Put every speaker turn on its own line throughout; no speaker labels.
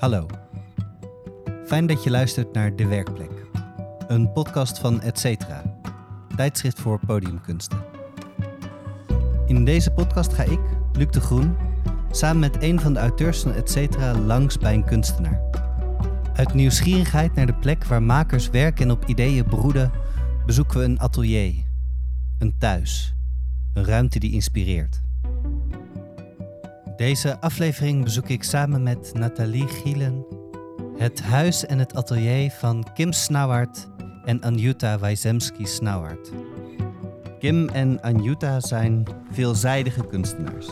Hallo. Fijn dat je luistert naar De Werkplek. Een podcast van Etcetera, tijdschrift voor podiumkunsten. In deze podcast ga ik, Luc de Groen, samen met een van de auteurs van Etcetera langs bij een kunstenaar. Uit nieuwsgierigheid naar de plek waar makers werken en op ideeën broeden, bezoeken we een atelier, een thuis, een ruimte die inspireert. Deze aflevering bezoek ik samen met Nathalie Gielen het huis en het atelier van Kim Snauwaard en Anjuta Wajzemski-Snauwaard. Kim en Anjuta zijn veelzijdige kunstenaars.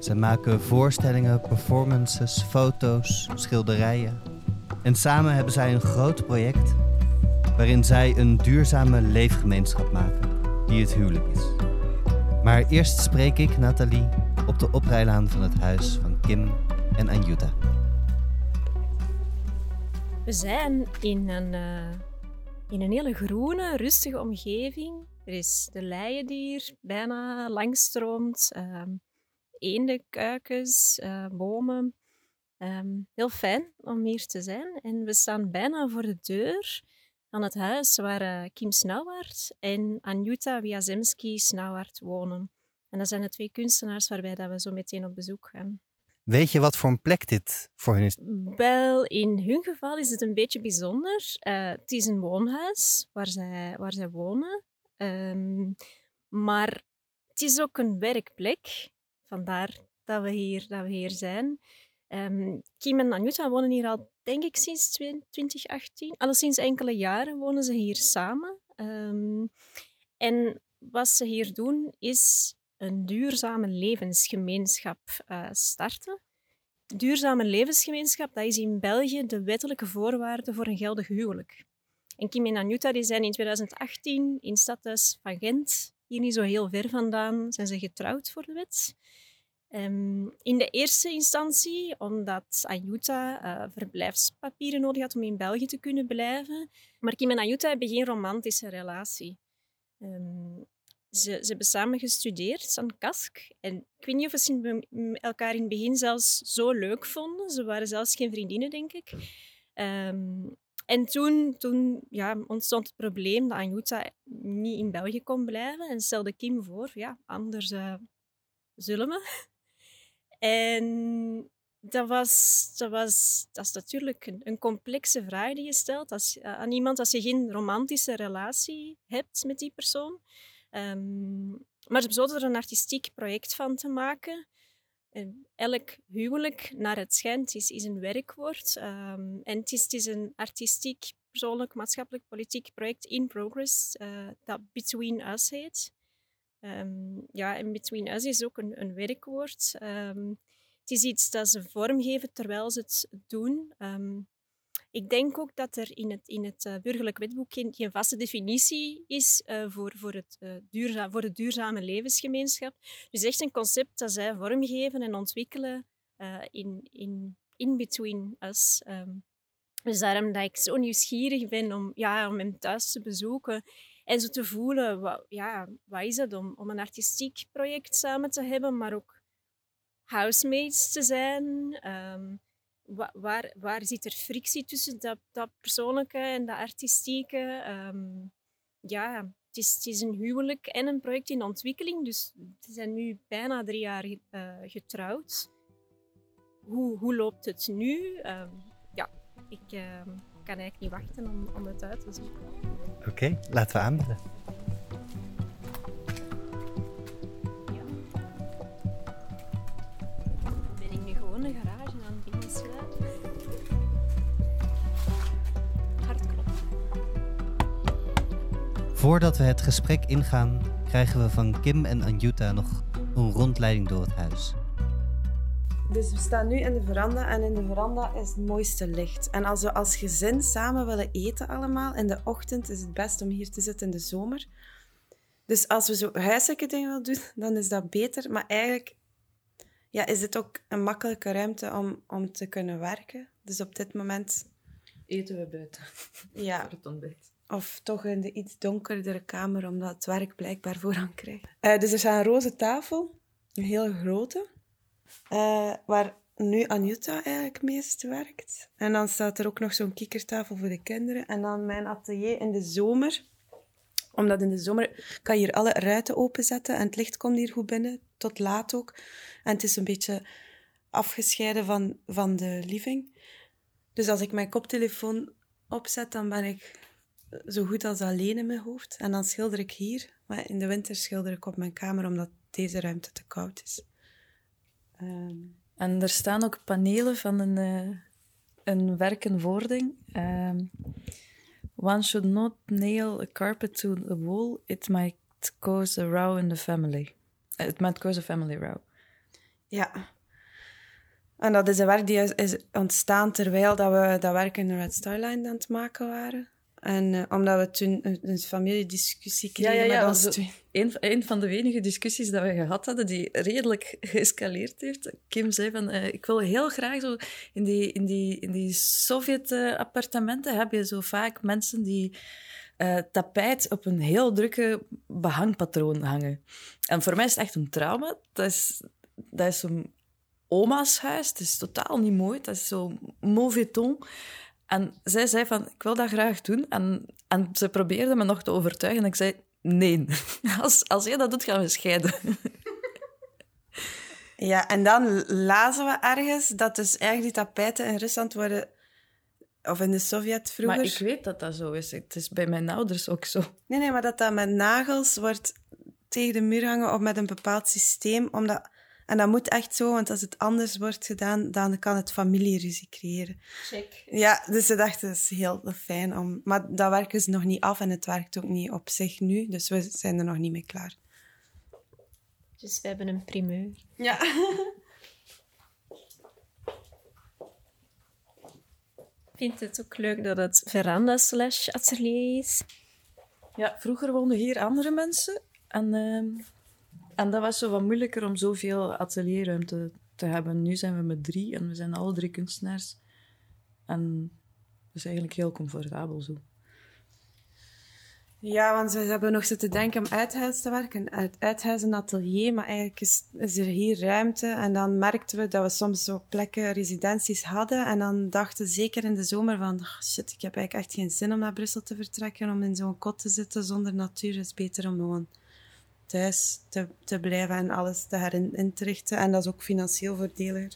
Ze maken voorstellingen, performances, foto's, schilderijen. En samen hebben zij een groot project waarin zij een duurzame leefgemeenschap maken, die het huwelijk is. Maar eerst spreek ik Nathalie de oprijlaan van het huis van Kim en Anjuta.
We zijn in een, uh, in een hele groene, rustige omgeving. Er is de leien die hier bijna langstroomt, uh, eendenkuikens, uh, bomen. Um, heel fijn om hier te zijn. En we staan bijna voor de deur van het huis waar uh, Kim Snauwaard en Anjuta Wiazemski-Snauwaard wonen. En dat zijn de twee kunstenaars waarbij dat we zo meteen op bezoek gaan.
Weet je wat voor een plek dit voor hen is?
Wel, in hun geval is het een beetje bijzonder. Uh, het is een woonhuis waar zij, waar zij wonen. Um, maar het is ook een werkplek. Vandaar dat we hier, dat we hier zijn. Um, Kim en Anjuta wonen hier al, denk ik, sinds 2018. Al sinds enkele jaren wonen ze hier samen. Um, en wat ze hier doen, is een duurzame levensgemeenschap uh, starten. Duurzame levensgemeenschap, dat is in België de wettelijke voorwaarde voor een geldig huwelijk. En Kim en Anjuta die zijn in 2018 in stadhuis van Gent, hier niet zo heel ver vandaan, zijn ze getrouwd voor de wet. Um, in de eerste instantie, omdat Anjuta uh, verblijfspapieren nodig had om in België te kunnen blijven. Maar Kim en Anjuta hebben geen romantische relatie. Um, ze, ze hebben samen gestudeerd aan Kask. En ik weet niet of ze elkaar in het begin zelfs zo leuk vonden. Ze waren zelfs geen vriendinnen, denk ik. Um, en toen, toen ja, ontstond het probleem dat Anjuta niet in België kon blijven. En stelde Kim voor, ja, anders uh, zullen we. En dat was, dat was dat is natuurlijk een, complexe vraag die je stelt als, uh, aan iemand als je geen romantische relatie hebt met die persoon. Um, maar ze besloten er een artistiek project van te maken. En elk huwelijk, naar het schijnt, is, is een werkwoord. Um, en het is, een artistiek, persoonlijk, maatschappelijk, politiek project in progress uh, dat Between Us heet. Um, ja, en Between Us is ook een, een werkwoord. het is iets dat ze vormgeven terwijl ze het doen. Ik denk ook dat er in het, in het uh, burgerlijk wetboek geen, vaste definitie is uh, voor, voor, het, uh, duurzaam, voor de duurzame levensgemeenschap. Dus echt een concept dat zij vormgeven en ontwikkelen in, in, in between us. Um, dus daarom dat ik zo nieuwsgierig ben om, ja, om hem thuis te bezoeken en zo te voelen, wat, ja, wat is het om, om een artistiek project samen te hebben, maar ook housemates te zijn. Um, waar, waar zit er frictie tussen dat, dat persoonlijke en dat artistieke? Um, ja, het is, het is, een huwelijk en een project in ontwikkeling. Dus ze zijn nu bijna drie jaar uh, getrouwd. Hoe, hoe loopt het nu? Um, ja, ik uh, kan eigenlijk niet wachten om, om het uit te zoeken.
Oké, laten we aanbellen. Voordat we het gesprek ingaan, krijgen we van Kim en Anjuta nog een rondleiding door het huis.
Dus we staan nu in de veranda en in de veranda is het mooiste licht. En als we als gezin samen willen eten allemaal, in de ochtend is het best om hier te zitten in de zomer. Dus als we zo huiselijke dingen willen doen, dan is dat beter. Maar eigenlijk ja, is het ook een makkelijke ruimte om, om te kunnen werken. Dus op dit moment...
Eten we buiten.
Ja.
Voor het ontbijt.
Of toch in de iets donkerdere kamer, omdat het werk blijkbaar voorrang krijgt. Uh, dus er staat een roze tafel, een hele grote, uh, waar nu Anjuta eigenlijk meest werkt. En dan staat er ook nog zo'n kikkertafel voor de kinderen. En dan mijn atelier in de zomer. Omdat in de zomer kan je hier alle ruiten openzetten en het licht komt hier goed binnen, tot laat ook. En het is een beetje afgescheiden van, van de living. Dus als ik mijn koptelefoon opzet, dan ben ik zo goed als alleen in mijn hoofd. En dan schilder ik hier. Maar in de winter schilder ik op mijn kamer, omdat deze ruimte te koud is. Ehm,
En er staan ook panelen van een, eh, een werk en woording. Ehm, One should not nail a carpet to the wall. It might cause a row in the family. Eh, It might cause a family row.
Ja. En dat is een werk die is, is ontstaan terwijl dat we dat werk in de Red Star Line aan het maken waren. En eh, omdat we toen een, een familiediscussie kregen met ons
zo-
twee.
Een, een van de weinige discussies dat we gehad hadden, die redelijk geëscaleerd heeft. Kim zei van, eh, ik wil heel graag zo... In die, in die, in die Sovjet-appartementen heb je zo vaak mensen die eh, tapijt op een heel drukke behangpatroon hangen. En voor mij is het echt een trauma. Dat is, dat is zo'n oma's huis. Het is totaal niet mooi. Dat is zo mauvais ton. En zij zei van, ik wil dat graag doen. En, en ze probeerde me nog te overtuigen. En ik zei, nee. Als, als jij dat doet, gaan we scheiden.
Ja, en dan lazen we ergens dat dus eigenlijk die tapijten in Rusland worden... Of in de Sovjet vroeger...
Maar ik weet dat dat zo is. Het is bij mijn ouders ook zo.
Nee, nee, maar dat dat met nagels wordt tegen de muur hangen of met een bepaald systeem. Omdat, en dat moet echt zo, want als het anders wordt gedaan, dan kan het familieruzie creëren.
Check.
Ja, dus ze dachten, het is heel fijn om... Maar dat werken ze nog niet af en het werkt ook niet op zich nu. Dus we zijn er nog niet mee klaar.
Dus we hebben een primeur.
Ja.
Ik vind het ook leuk dat het veranda slash atelier is.
Ja, vroeger woonden hier andere mensen. En, ehm, en dat was zo wat moeilijker om zoveel atelierruimte te hebben. Nu zijn we met drie en we zijn alle drie kunstenaars. En dat is eigenlijk heel comfortabel zo.
Ja, want we hebben nog zitten denken om uit huis te werken. Uit, uit huis een atelier, maar eigenlijk is, er hier ruimte. En dan merkten we dat we soms zo plekken, residenties hadden. En dan dachten zeker in de zomer van... "Ah, shit, ik heb eigenlijk echt geen zin om naar Brussel te vertrekken. Om in zo'n kot te zitten zonder natuur. Het is beter om gewoon thuis te, te blijven en alles te herin in te richten. En dat is ook financieel voordeliger.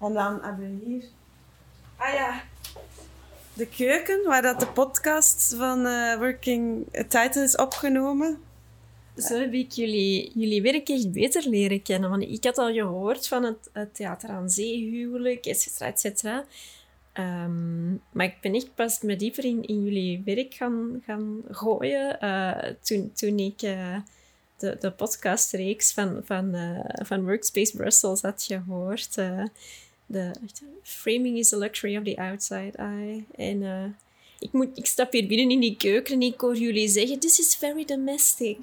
En dan hebben we hier... Ah ja, de keuken, waar dat de podcast van eh, Working Title is opgenomen.
Zo heb ik jullie, jullie werk echt beter leren kennen. Want ik had al gehoord van het, het theater aan zee, huwelijk, et cetera, et cetera. Ehm, maar ik ben echt pas me dieper in, in jullie werk gaan, gaan gooien eh, toen, toen ik eh, de, de podcastreeks van, van, eh, van Workspace Brussels had gehoord. eh, de Framing is the luxury of the outside eye. En eh, ik, moet, ik stap hier binnen in die keuken en ik hoor jullie zeggen: This is very domestic.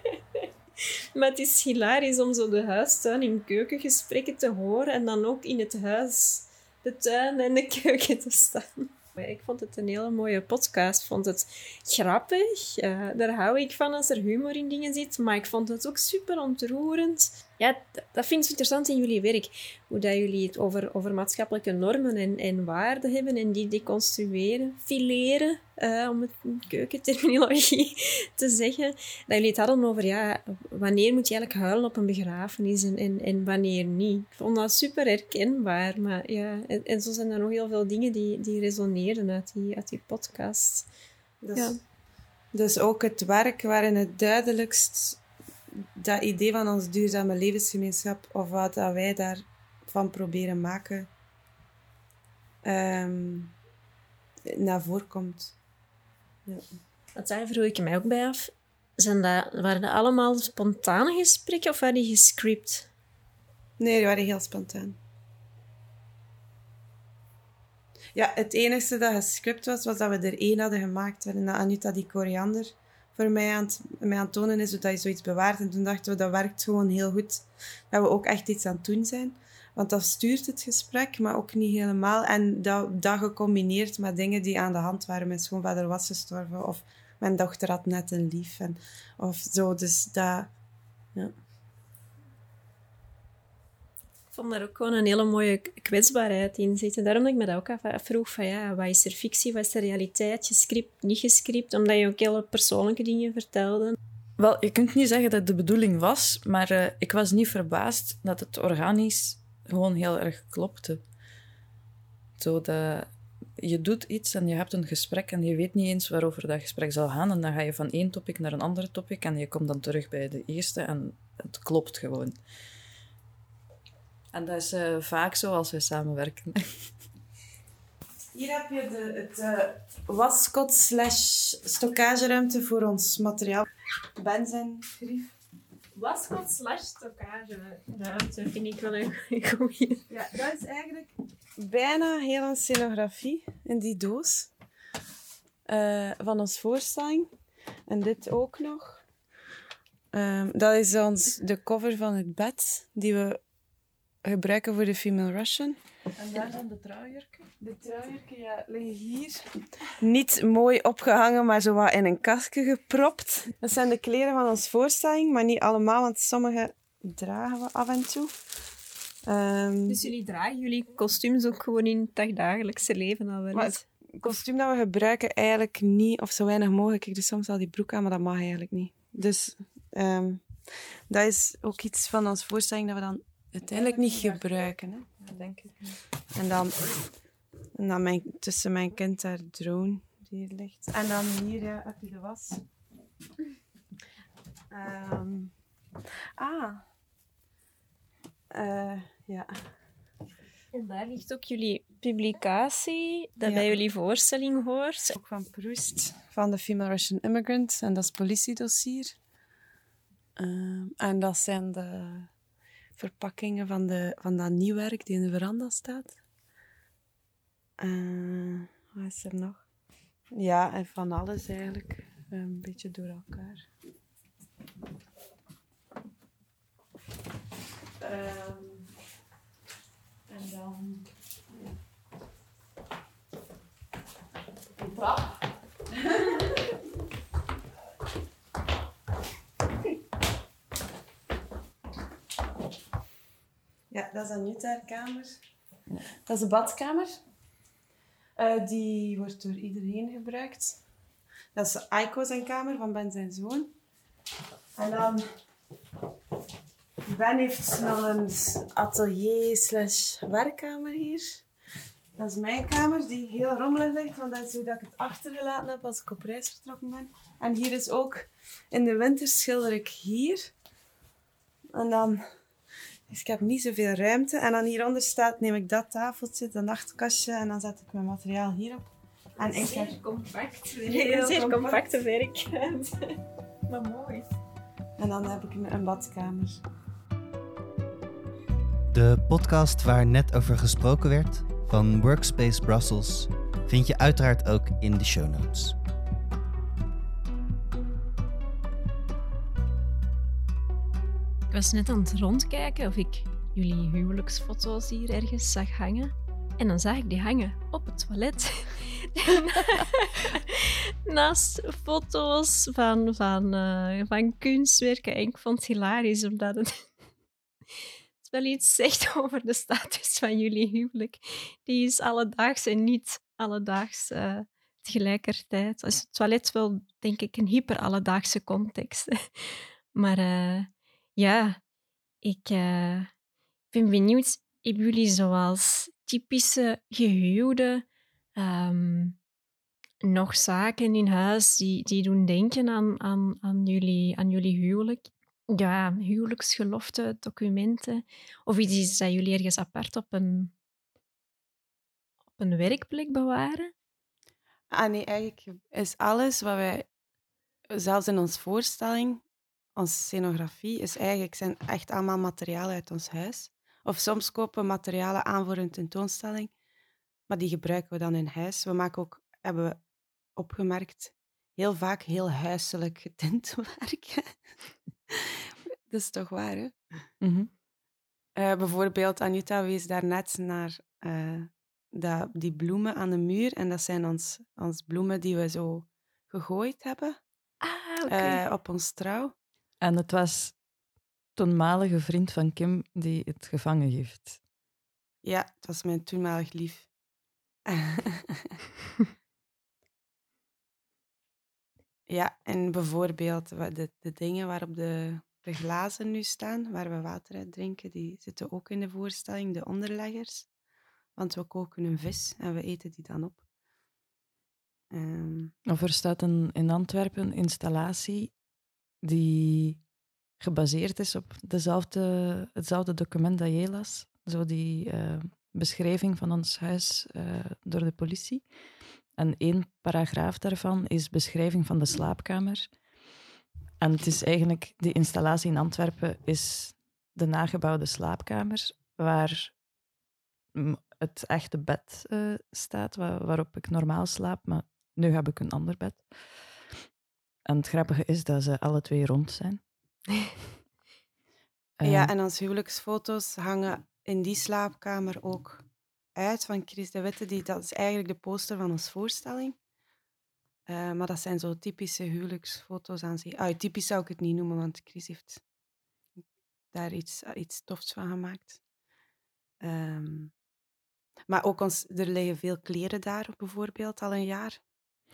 maar het is hilarisch om zo de huistuin en keukengesprekken te horen en dan ook in het huis, de tuin en de keuken te staan. Ik vond het een hele mooie podcast. Ik vond het grappig. Eh, daar hou ik van als er humor in dingen zit. Maar ik vond het ook super ontroerend. Ja, dat vind ik interessant in jullie werk. Hoe dat jullie het over, over maatschappelijke normen en, en waarden hebben en die deconstrueren, fileren, eh, om het in keukenterminologie te zeggen. Dat jullie het hadden over, ja, wanneer moet je eigenlijk huilen op een begrafenis en, en, en wanneer niet. Ik vond dat super herkenbaar. Maar ja, en, en zo zijn er nog heel veel dingen die, die resoneerden uit die, uit die podcast.
Dus,
Ja.
dus ook het werk waarin het duidelijkst dat idee van ons duurzame levensgemeenschap, of wat dat wij daarvan proberen maken, ehm, naar voren komt. Ja.
Want daar vroeg ik mij ook bij af. Zijn dat, waren dat allemaal spontane gesprekken of waren die gescript?
Nee, die waren heel spontaan. Ja, het enige dat gescript was, was dat we er één hadden gemaakt waarin dat Anita die koriander voor mij aan, het, mij aan tonen is, zodat je zoiets bewaart. En toen dachten we, dat werkt gewoon heel goed. Dat we ook echt iets aan het doen zijn. Want dat stuurt het gesprek, maar ook niet helemaal. En dat, dat gecombineerd met dingen die aan de hand waren. Mijn schoonvader was gestorven, of mijn dochter had net een lief. En, of zo, dus dat... Ja.
Vond daar ook gewoon een hele mooie kwetsbaarheid in zitten. Daarom dat ik me dat ook afvroeg van ja, wat is er fictie, wat is er realiteit, gescript, niet gescript, omdat je ook hele persoonlijke dingen vertelde.
Wel, je kunt niet zeggen dat het de bedoeling was, maar uh, ik was niet verbaasd dat het organisch gewoon heel erg klopte. Zo dat je doet iets en je hebt een gesprek en je weet niet eens waarover dat gesprek zal gaan. En dan ga je van één topic naar een andere topic en je komt dan terug bij de eerste en het klopt gewoon. En dat is uh, vaak zo als we samenwerken.
Hier heb je de, het uh, waskot slash stockageruimte voor ons materiaal. Benzengrief.
Waskot slash stockageruimte vind ik wel een goeie.
Ja, dat is eigenlijk bijna heel een scenografie in die doos. Uh, van ons voorstelling. En dit ook nog. Um, dat is ons, de cover van het bed, die we gebruiken voor de Female Russian.
En daar zijn de truijurken?
De truijurken ja, liggen hier. Niet mooi opgehangen, maar zo wat in een kastje gepropt. Dat zijn de kleren van ons voorstelling, maar niet allemaal, want sommige dragen we af en toe.
Um, dus jullie dragen jullie kostuums ook gewoon in het dagelijkse leven al wel eens?
Het kostuum dat we gebruiken eigenlijk niet, of zo weinig mogelijk. Ik doe soms al die broek aan, maar dat mag eigenlijk niet. Dus um, dat is ook iets van ons voorstelling dat we dan uiteindelijk niet gebruiken. Hè?
Ja, denk ik.
En dan, en dan mijn, tussen mijn kind daar drone die hier ligt. En dan hier ja, heb je de was. Um, ah. Uh, ja.
En daar ligt ook jullie publicatie, dat ja. bij jullie voorstelling hoort.
Ook van Proust, van de Female Russian Immigrant. En dat is politiedossier. Uh, en dat zijn de verpakkingen van, de, van dat nieuwwerk die in de veranda staat. Uh, wat is er nog? Ja, en van alles eigenlijk. Een beetje door elkaar. Um, en dan... Trap. Ja, dat is een Utah-kamer. Dat is de badkamer. Uh, die wordt door iedereen gebruikt. Dat is Aiko zijn kamer van Ben zijn zoon. En dan... Ben heeft nog een atelier slash werkkamer hier. Dat is mijn kamer, die heel rommelig ligt, want dat is hoe dat ik het achtergelaten heb als ik op reis vertrokken ben. En hier is ook, in de winter schilder ik hier. En dan dus ik heb niet zoveel ruimte. En dan hieronder staat, neem ik dat tafeltje, dat nachtkastje en dan zet ik mijn materiaal hierop. En
ik zeer heb... compact. Heel zeer compact. compacte werkruimte. maar mooi.
En dan heb ik een, een badkamer.
De podcast waar net over gesproken werd, van Workspace Brussels, vind je uiteraard ook in de show notes.
Was net aan het rondkijken of ik jullie huwelijksfoto's hier ergens zag hangen. En dan zag ik die hangen op het toilet. Naast foto's van, van, uh, van kunstwerken. En ik vond het hilarisch, omdat het, het wel iets zegt over de status van jullie huwelijk. Die is alledaags en niet alledaags uh, tegelijkertijd. Dus het toilet wel, denk ik, een hyper alledaagse context. maar... Uh, ja, ik uh, ben benieuwd. Hebben jullie zoals typische gehuwde um, nog zaken in huis die, die doen denken aan, aan, aan, jullie, aan jullie huwelijk? Ja, huwelijksgelofte, documenten. Of iets dat jullie ergens apart op een, op een werkplek bewaren?
Ah nee, eigenlijk is alles wat wij, zelfs in onze voorstelling, onze scenografie is eigenlijk zijn echt allemaal materialen uit ons huis. Of soms kopen we materialen aan voor een tentoonstelling, maar die gebruiken we dan in huis. We maken ook, hebben we opgemerkt, heel vaak heel huiselijk getint werk. dat is toch waar, hè? Mm -hmm. uh, bijvoorbeeld, Anita wees daarnet naar uh, dat, die bloemen aan de muur. En dat zijn ons, ons bloemen die we zo gegooid hebben
ah, okay.
uh, op ons trouw.
En het was toenmalige vriend van Kim die het gevangen heeft.
Ja, het was mijn toenmalig lief. ja, en bijvoorbeeld de, de dingen waarop de, de glazen nu staan, waar we water uit drinken, die zitten ook in de voorstelling, de onderleggers. Want we koken een vis en we eten die dan op. Ehm,
Of er staat een, in Antwerpen een installatie die gebaseerd is op dezelfde, hetzelfde document dat jij las. Zo die eh, beschrijving van ons huis eh, door de politie. En één paragraaf daarvan is beschrijving van de slaapkamer. En het is eigenlijk, die installatie in Antwerpen is de nagebouwde slaapkamer, waar het echte bed eh, staat, wa- waarop ik normaal slaap, maar nu heb ik een ander bed. En het grappige is dat ze alle twee rond zijn.
ja,
Eh,
en onze huwelijksfoto's hangen in die slaapkamer ook uit van Chris de Witte. Die, dat is eigenlijk de poster van onze voorstelling. Eh, maar dat zijn zo typische huwelijksfoto's aan zich. Ah, typisch zou ik het niet noemen, want Chris heeft daar iets, iets tofs van gemaakt. Ehm, maar ook ons, er liggen veel kleren daar, bijvoorbeeld, al een jaar.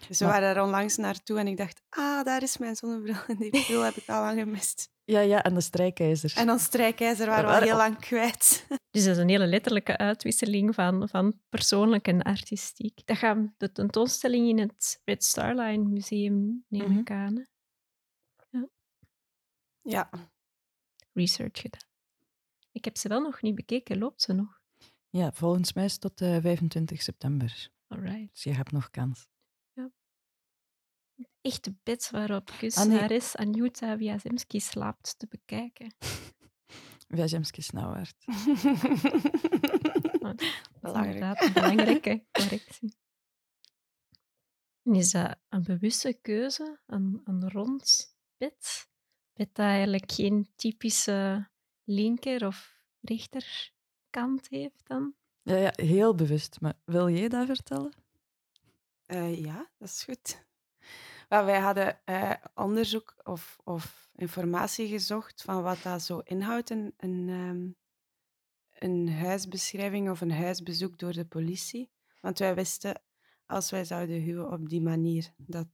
Dus we
Maar-
waren er onlangs naartoe en ik dacht, ah, daar is mijn zonnebril. En die bril heb ik al lang gemist.
ja, ja, en de strijkijzer.
En ons strijkijzer waren we al heel lang kwijt.
Dus dat is een hele letterlijke uitwisseling van, van persoonlijk en artistiek. Dat gaat de tentoonstelling in het Red Star Line Museum, neem
Mhm.
ik aan. hè?
Ja,
Research gedaan. Ik heb ze wel nog niet bekeken. Loopt ze nog?
Ja, volgens mij is het tot eh, 25 september.
Alright.
Dus je hebt nog kans.
Echte bed waarop kunstenares Anjuta Wiazemski slaapt te bekijken.
Wajemski Snauwaard.
Dat is
Belangrijk.
inderdaad een belangrijke correctie. En is dat een bewuste keuze, een, een rond bed? Bed dat eigenlijk geen typische linker- of rechterkant heeft dan?
Ja, ja, heel bewust. Maar wil jij dat vertellen?
Eh, ja, dat is goed. Wel, wij hadden eh, onderzoek of, of informatie gezocht van wat dat zo inhoudt, een, een, ehm, een huisbeschrijving of een huisbezoek door de politie. Want wij wisten, als wij zouden huwen op die manier, dat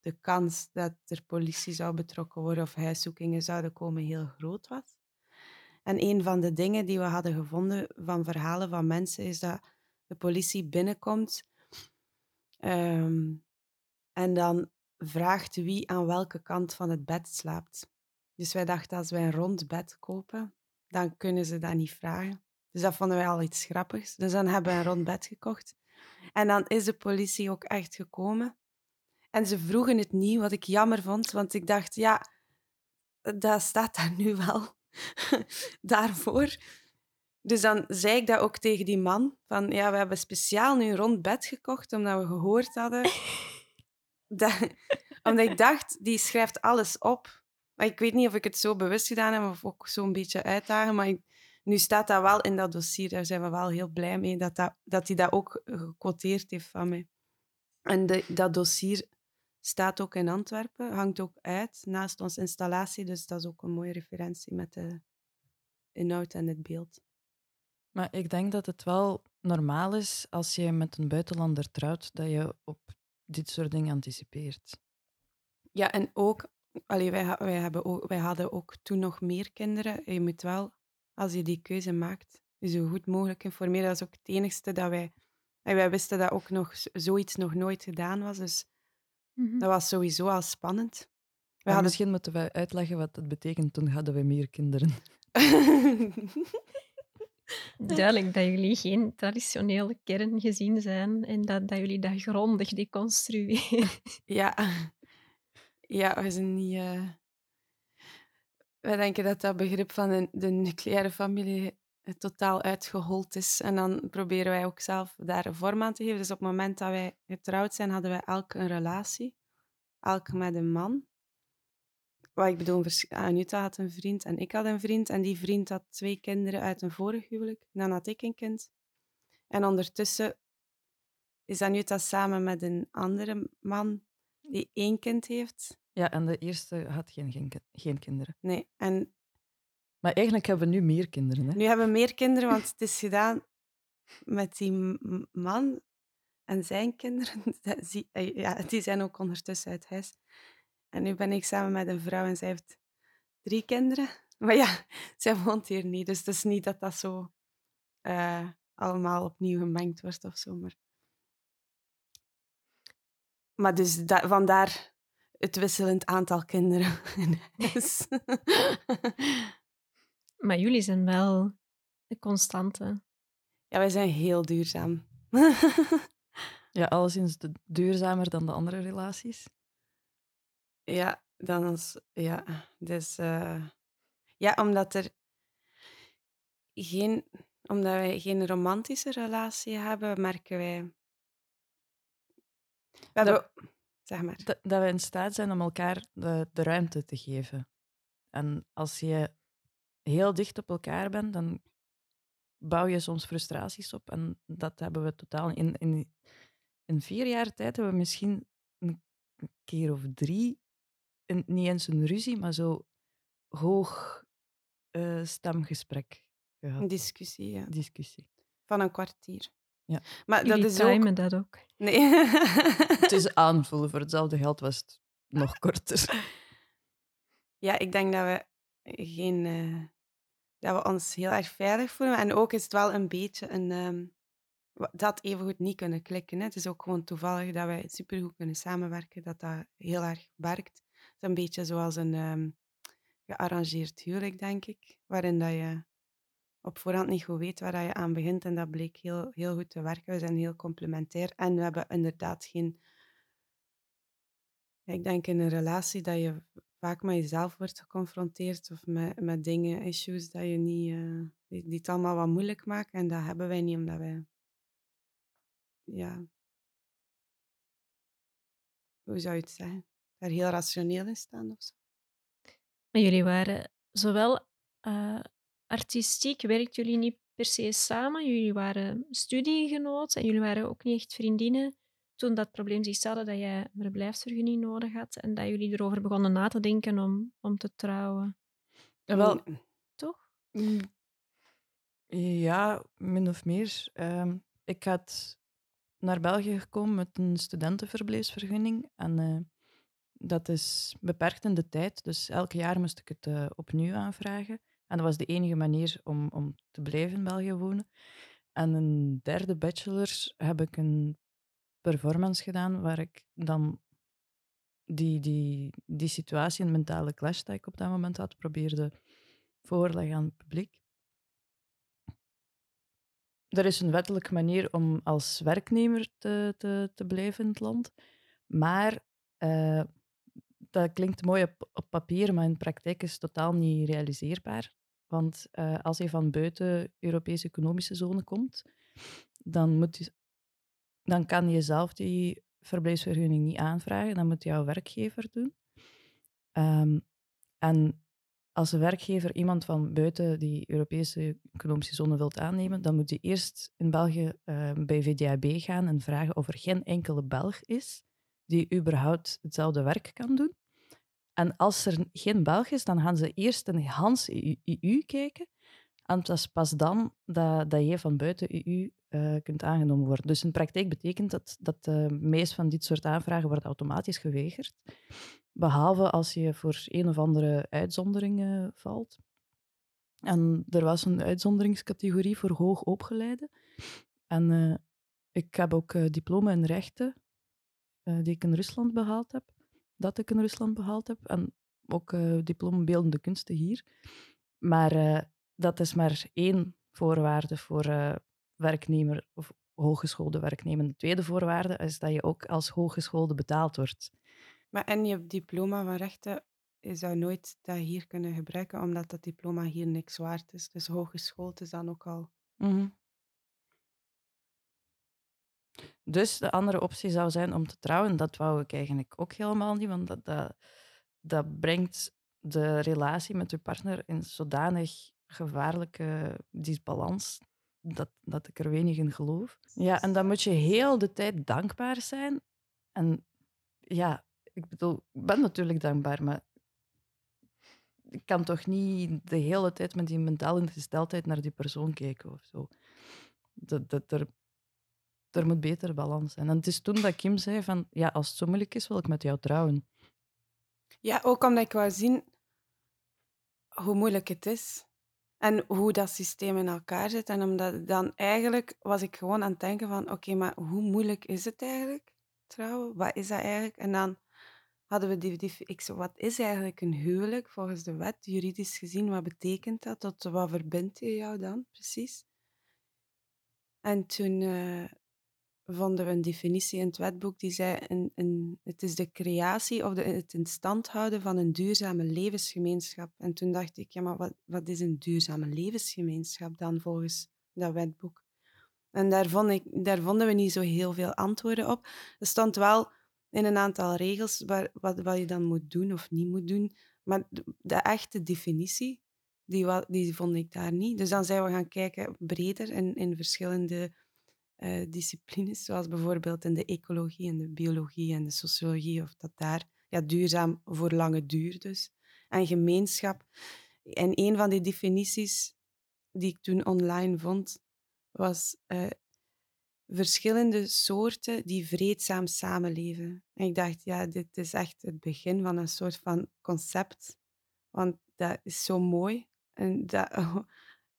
de kans dat er politie zou betrokken worden of huiszoekingen zouden komen heel groot was. En een van de dingen die we hadden gevonden van verhalen van mensen is dat de politie binnenkomt Ehm, en dan vraagt wie aan welke kant van het bed slaapt. Dus wij dachten, als wij een rond bed kopen, dan kunnen ze dat niet vragen. Dus dat vonden wij al iets grappigs. Dus dan hebben we een rond bed gekocht. En dan is de politie ook echt gekomen. En ze vroegen het niet, wat ik jammer vond, want ik dacht, ja, dat staat daar nu wel daarvoor. Dus dan zei ik dat ook tegen die man, van ja, we hebben speciaal nu een rond bed gekocht, omdat we gehoord hadden... dat, omdat ik dacht, die schrijft alles op. Maar ik weet niet of ik het zo bewust gedaan heb of ook zo'n beetje uitdagen, maar nu staat dat wel in dat dossier. Daar zijn we wel heel blij mee, dat, dat, dat hij dat ook gequoteerd heeft van mij. En dat dossier staat ook in Antwerpen, hangt ook uit naast onze installatie, dus dat is ook een mooie referentie met de inhoud en het beeld.
Maar ik denk dat het wel normaal is als je met een buitenlander trouwt, dat je op dit soort dingen anticipeert.
Ja, en ook, allee, wij, wij, hebben ook, wij hadden ook toen nog meer kinderen. Je moet wel, als je die keuze maakt, je zo goed mogelijk informeren. Dat is ook het enigste dat wij... En wij wisten dat ook nog zoiets nog nooit gedaan was, dus dat was sowieso al spannend. We hadden...
Misschien moeten we uitleggen wat dat betekent. Toen hadden we meer kinderen.
Duidelijk dat jullie geen traditionele kerngezin zijn en dat, dat jullie dat grondig deconstrueren.
Ja. Ja, we zijn niet... eh, Wij denken dat dat begrip van de, de nucleaire familie eh, totaal uitgehold is. En dan proberen wij ook zelf daar een vorm aan te geven. Dus op het moment dat wij getrouwd zijn, hadden wij elk een relatie. Elk met een man. Wat ik bedoel, Anita had een vriend en ik had een vriend. En die vriend had twee kinderen uit een vorig huwelijk. Dan had ik een kind. En ondertussen is Anita samen met een andere man die één kind heeft.
Ja, en de eerste had geen, geen, geen kinderen.
Nee, en
Maar eigenlijk hebben we nu meer kinderen. Hè?
Nu hebben we meer kinderen, want het is gedaan met die man en zijn kinderen. Eh, Ja, die zijn ook ondertussen uit huis. En nu ben ik samen met een vrouw en zij heeft drie kinderen. Maar ja, zij woont hier niet, dus het is niet dat dat zo eh, allemaal opnieuw gemengd wordt of zo. Maar, maar dus da- vandaar het wisselend aantal kinderen in huis.
Maar jullie zijn wel de constante.
ja, wij zijn heel duurzaam.
Ja, alleszins de- duurzamer dan de andere relaties.
Ja, dan is, ja, dus, eh, ja, omdat er geen, omdat wij geen romantische relatie hebben, merken wij. We hebben, zeg maar.
Dat, dat we in staat zijn om elkaar de, de ruimte te geven. En als je heel dicht op elkaar bent, dan bouw je soms frustraties op. En dat hebben we totaal in, in, in vier jaar tijd hebben we misschien een keer of drie, een- niet eens een ruzie, maar zo hoog eh, stemgesprek
Een
gehad.
discussie ja,
Discussie.
van een kwartier.
Ja.
Maar dat is ook.
timen dat ook.
Nee.
Het is aanvullen, voor hetzelfde geld was het nog korter.
Ja, ik denk dat we geen. eh, dat we ons heel erg veilig voelen. En ook is het wel een beetje een. ehm, wa- dat evengoed niet kunnen klikken. Hè. Het is ook gewoon toevallig dat wij supergoed kunnen samenwerken, dat dat heel erg werkt. Is een beetje zoals een ehm, gearrangeerd huwelijk, denk ik, waarin dat je op voorhand niet goed weet waar dat je aan begint. En dat bleek heel, heel goed te werken. We zijn heel complementair en we hebben inderdaad geen. Ik denk in een relatie dat je vaak met jezelf wordt geconfronteerd of met, met dingen, issues dat je niet, eh, die, die het allemaal wat moeilijk maken. En dat hebben wij niet, omdat wij, ja, hoe zou je het zeggen, daar heel rationeel in staan of zo.
Maar jullie waren zowel eh, artistiek, werkten jullie niet per se samen. Jullie waren studiegenoten en jullie waren ook niet echt vriendinnen. Toen dat probleem zich stelde dat jij een verblijfsvergunning nodig had en dat jullie erover begonnen na te denken om, om te trouwen.
Wel,
Toch?
Mm, Ja, min of meer. Ehm, ik had naar België gekomen met een studentenverblijfsvergunning. En eh, dat is beperkt in de tijd, dus elk jaar moest ik het eh, opnieuw aanvragen. En dat was de enige manier om, om te blijven in België wonen. En een derde bachelor heb ik een performance gedaan waar ik dan die, die, die situatie, een mentale clash dat ik op dat moment had, probeerde voorleggen aan het publiek. Er is een wettelijke manier om als werknemer te, te, te blijven in het land. Maar eh, dat klinkt mooi op, papier, maar in de praktijk is het totaal niet realiseerbaar. Want eh, als je van buiten de Europese economische zone komt, dan, moet je, dan kan je zelf die verblijfsvergunning niet aanvragen. Dat moet jouw werkgever doen. Ehm, en als een werkgever iemand van buiten die Europese economische zone wilt aannemen, dan moet hij eerst in België eh, bij VDAB gaan en vragen of er geen enkele Belg is die überhaupt hetzelfde werk kan doen. En als er geen Belg is, dan gaan ze eerst in Hans EU, kijken. En dat is pas dan dat, dat je van buiten EU eh, kunt aangenomen worden. Dus in praktijk betekent dat dat de meeste van dit soort aanvragen worden automatisch geweigerd. Behalve als je voor een of andere uitzondering eh, valt. En er was een uitzonderingscategorie voor hoogopgeleiden. En eh, ik heb ook diploma in rechten, eh, die ik in Rusland behaald heb. Dat ik in Rusland behaald heb. En ook eh, diploma beeldende kunsten hier. Maar eh, dat is maar één voorwaarde voor werknemer of hooggeschoolde werknemer. De tweede voorwaarde is dat je ook als hooggeschoolde betaald wordt.
Maar en je diploma van rechten, je zou nooit dat hier kunnen gebruiken, omdat dat diploma hier niks waard is. Dus hogeschool is dan ook al...
Mhm. Dus de andere optie zou zijn om te trouwen. Dat wou ik eigenlijk ook helemaal niet, want dat, dat, dat brengt de relatie met je partner in zodanig gevaarlijke disbalans dat, dat ik er weinig in geloof. Ja, en dan moet je heel de tijd dankbaar zijn. En ja, ik bedoel, ik ben natuurlijk dankbaar, maar ik kan toch niet de hele tijd met die mentale gesteldheid naar die persoon kijken of zo. Dat, dat, er, er moet betere balans zijn. En het is toen dat Kim zei van, ja, als het zo moeilijk is, wil ik met jou trouwen.
Ja, ook omdat ik wou zien hoe moeilijk het is. En hoe dat systeem in elkaar zit. En omdat dan eigenlijk was ik gewoon aan het denken van, oké, maar hoe moeilijk is het eigenlijk, trouwen? Wat is dat eigenlijk? En dan hadden we die, die ik zo, wat is eigenlijk een huwelijk volgens de wet, juridisch gezien? Wat betekent dat? Wat verbindt je jou dan precies? En toen uh, vonden we een definitie in het wetboek die zei: een, een, het is de creatie of de, het in stand houden van een duurzame levensgemeenschap. En toen dacht ik: ja, maar wat, wat is een duurzame levensgemeenschap dan volgens dat wetboek? En daar, vond ik, daar vonden we niet zo heel veel antwoorden op. Er stond wel in een aantal regels waar, wat, wat je dan moet doen of niet moet doen. Maar de, echte definitie, die, die vond ik daar niet. Dus dan zijn we gaan kijken breder in, in verschillende uh, disciplines, zoals bijvoorbeeld in de ecologie en de biologie en de sociologie, of dat daar ja, duurzaam voor lange duur dus. En gemeenschap. En een van die definities die ik toen online vond, was uh, verschillende soorten die vreedzaam samenleven. En ik dacht, ja, dit is echt het begin van een soort van concept. Want dat is zo mooi. En, dat,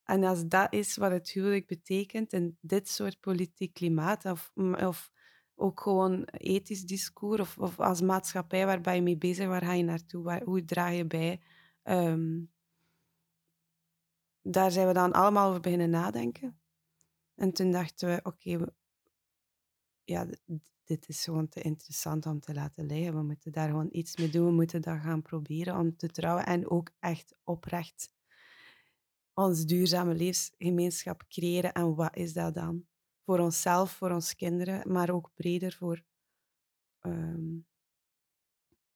en als dat is wat het huwelijk betekent in dit soort politiek klimaat, of, of ook gewoon ethisch discours, of, of als maatschappij, waar ben je mee bezig, waar ga je naartoe, waar, hoe draag je bij? Um, daar zijn we dan allemaal over beginnen nadenken. En toen dachten we, oké, ja, dit is gewoon te interessant om te laten liggen. We moeten daar gewoon iets mee doen. We moeten dat gaan proberen om te trouwen. En ook echt oprecht ons duurzame levensgemeenschap creëren. En wat is dat dan? Voor onszelf, voor onze kinderen, maar ook breder voor um,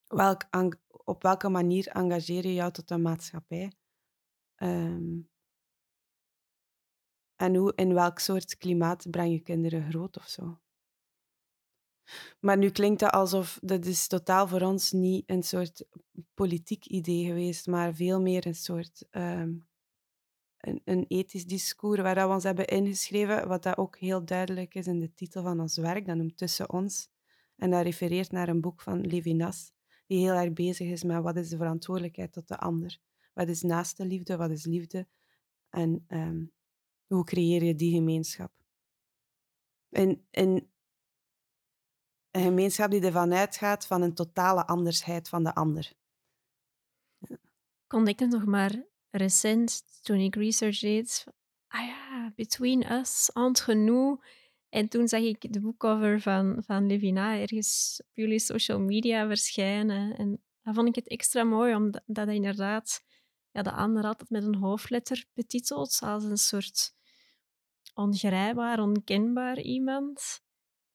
welk, op welke manier engageer je jou tot de maatschappij? Um, en hoe, in welk soort klimaat breng je kinderen groot of zo. Maar nu klinkt dat alsof dat is totaal voor ons niet een soort politiek idee geweest, maar veel meer een soort um, een, een, ethisch discours waar we ons hebben ingeschreven, wat dat ook heel duidelijk is in de titel van ons werk, dat noemt Tussen ons. En dat refereert naar een boek van Levinas, die heel erg bezig is met wat is de verantwoordelijkheid tot de ander. Wat is naaste liefde, wat is liefde? En um, hoe creëer je die gemeenschap? En, en een gemeenschap die ervan uitgaat van een totale andersheid van de ander.
Kon ik het nog maar recent, toen ik research deed, ah ja, Between Us, entre nous. En toen zag ik de boekcover van, van Levina ergens op jullie social media verschijnen. En dan vond ik het extra mooi, omdat dat inderdaad ja, de ander altijd met een hoofdletter betitelt, als een soort ongrijpbaar, onkenbaar iemand.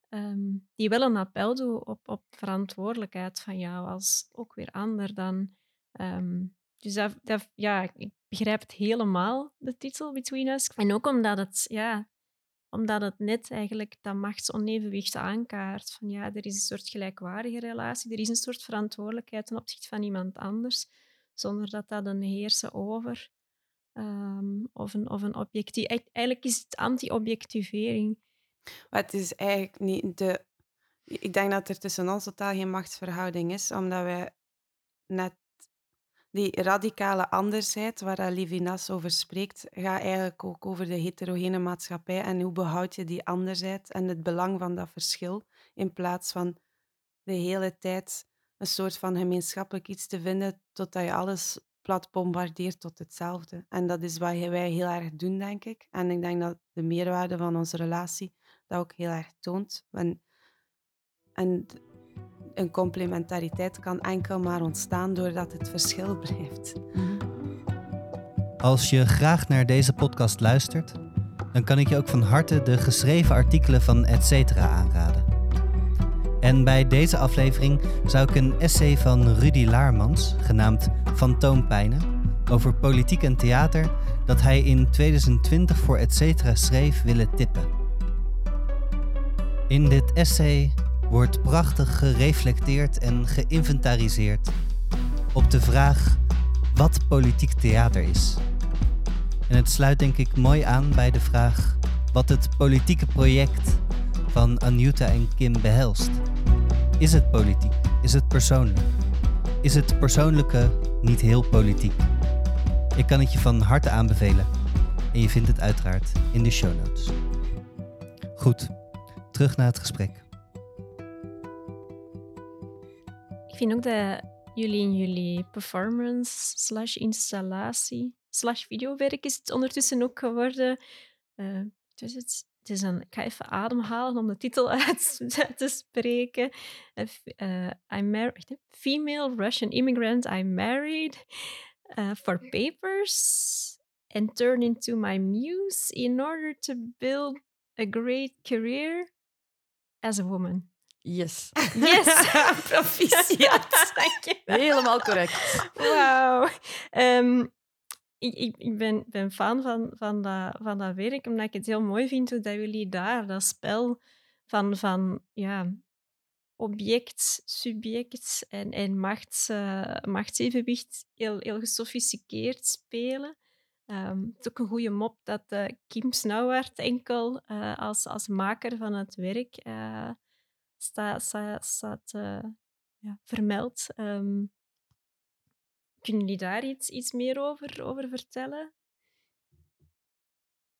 Ehm, die wel een appel doet op, op verantwoordelijkheid van jou als ook weer ander dan. Ehm, dus dat, dat, ja, ik begrijp het helemaal, de titel Between Us. En ook omdat het, ja, omdat het net eigenlijk dat machtsonevenwicht aankaart. Van ja, er is een soort gelijkwaardige relatie, er is een soort verantwoordelijkheid ten opzichte van iemand anders, zonder dat dat een heersen over um, of een, of een objectief. Eigenlijk is het anti-objectivering.
Maar het is eigenlijk niet de. Ik denk dat er tussen ons totaal geen machtsverhouding is, omdat wij net die radicale andersheid waar Levinas over spreekt, gaat eigenlijk ook over de heterogene maatschappij en hoe behoud je die andersheid en het belang van dat verschil, in plaats van de hele tijd een soort van gemeenschappelijk iets te vinden totdat je alles plat bombardeert tot hetzelfde. En dat is wat wij heel erg doen, denk ik. En ik denk dat de meerwaarde van onze relatie dat ook heel erg toont. En een complementariteit kan enkel maar ontstaan doordat het verschil blijft.
Als je graag naar deze podcast luistert, dan kan ik je ook van harte de geschreven artikelen van Etcetera aanraden. En bij deze aflevering zou ik een essay van Rudy Laarmans, genaamd Fantoompijnen, over politiek en theater, dat hij in 2020 voor Etcetera schreef, willen tippen. In dit essay wordt prachtig gereflecteerd en geïnventariseerd op de vraag wat politiek theater is. En het sluit denk ik mooi aan bij de vraag wat het politieke project van Anjuta en Kim behelst. Is het politiek? Is het persoonlijk? Is het persoonlijke niet heel politiek? Ik kan het je van harte aanbevelen. En je vindt het uiteraard in de show notes. Goed, terug naar het gesprek.
Vind ook dat jullie in jullie performance slash installatie slash videowerk is het ondertussen ook geworden. Uh, dus het, het is een, ik ga even ademhalen om de titel uit te spreken. Uh, I'm married, female Russian immigrant I married uh, for papers and turned into my muse in order to build a great career as a woman.
Yes.
Yes.
Proficiat. Helemaal correct.
Wauw. Um, ik, ik, ik ben, ben fan van, van, dat, van dat werk, omdat ik het heel mooi vind hoe dat jullie daar dat spel van, van ja, object, subject en, en machts, uh, machtsevenwicht heel, heel gesofisticeerd spelen. Um, het is ook een goede mop dat uh, Kim Snauwaert enkel uh, als, als maker van het werk staat, staat, staat ja, vermeld. Um, kunnen jullie daar iets, iets meer over, over vertellen?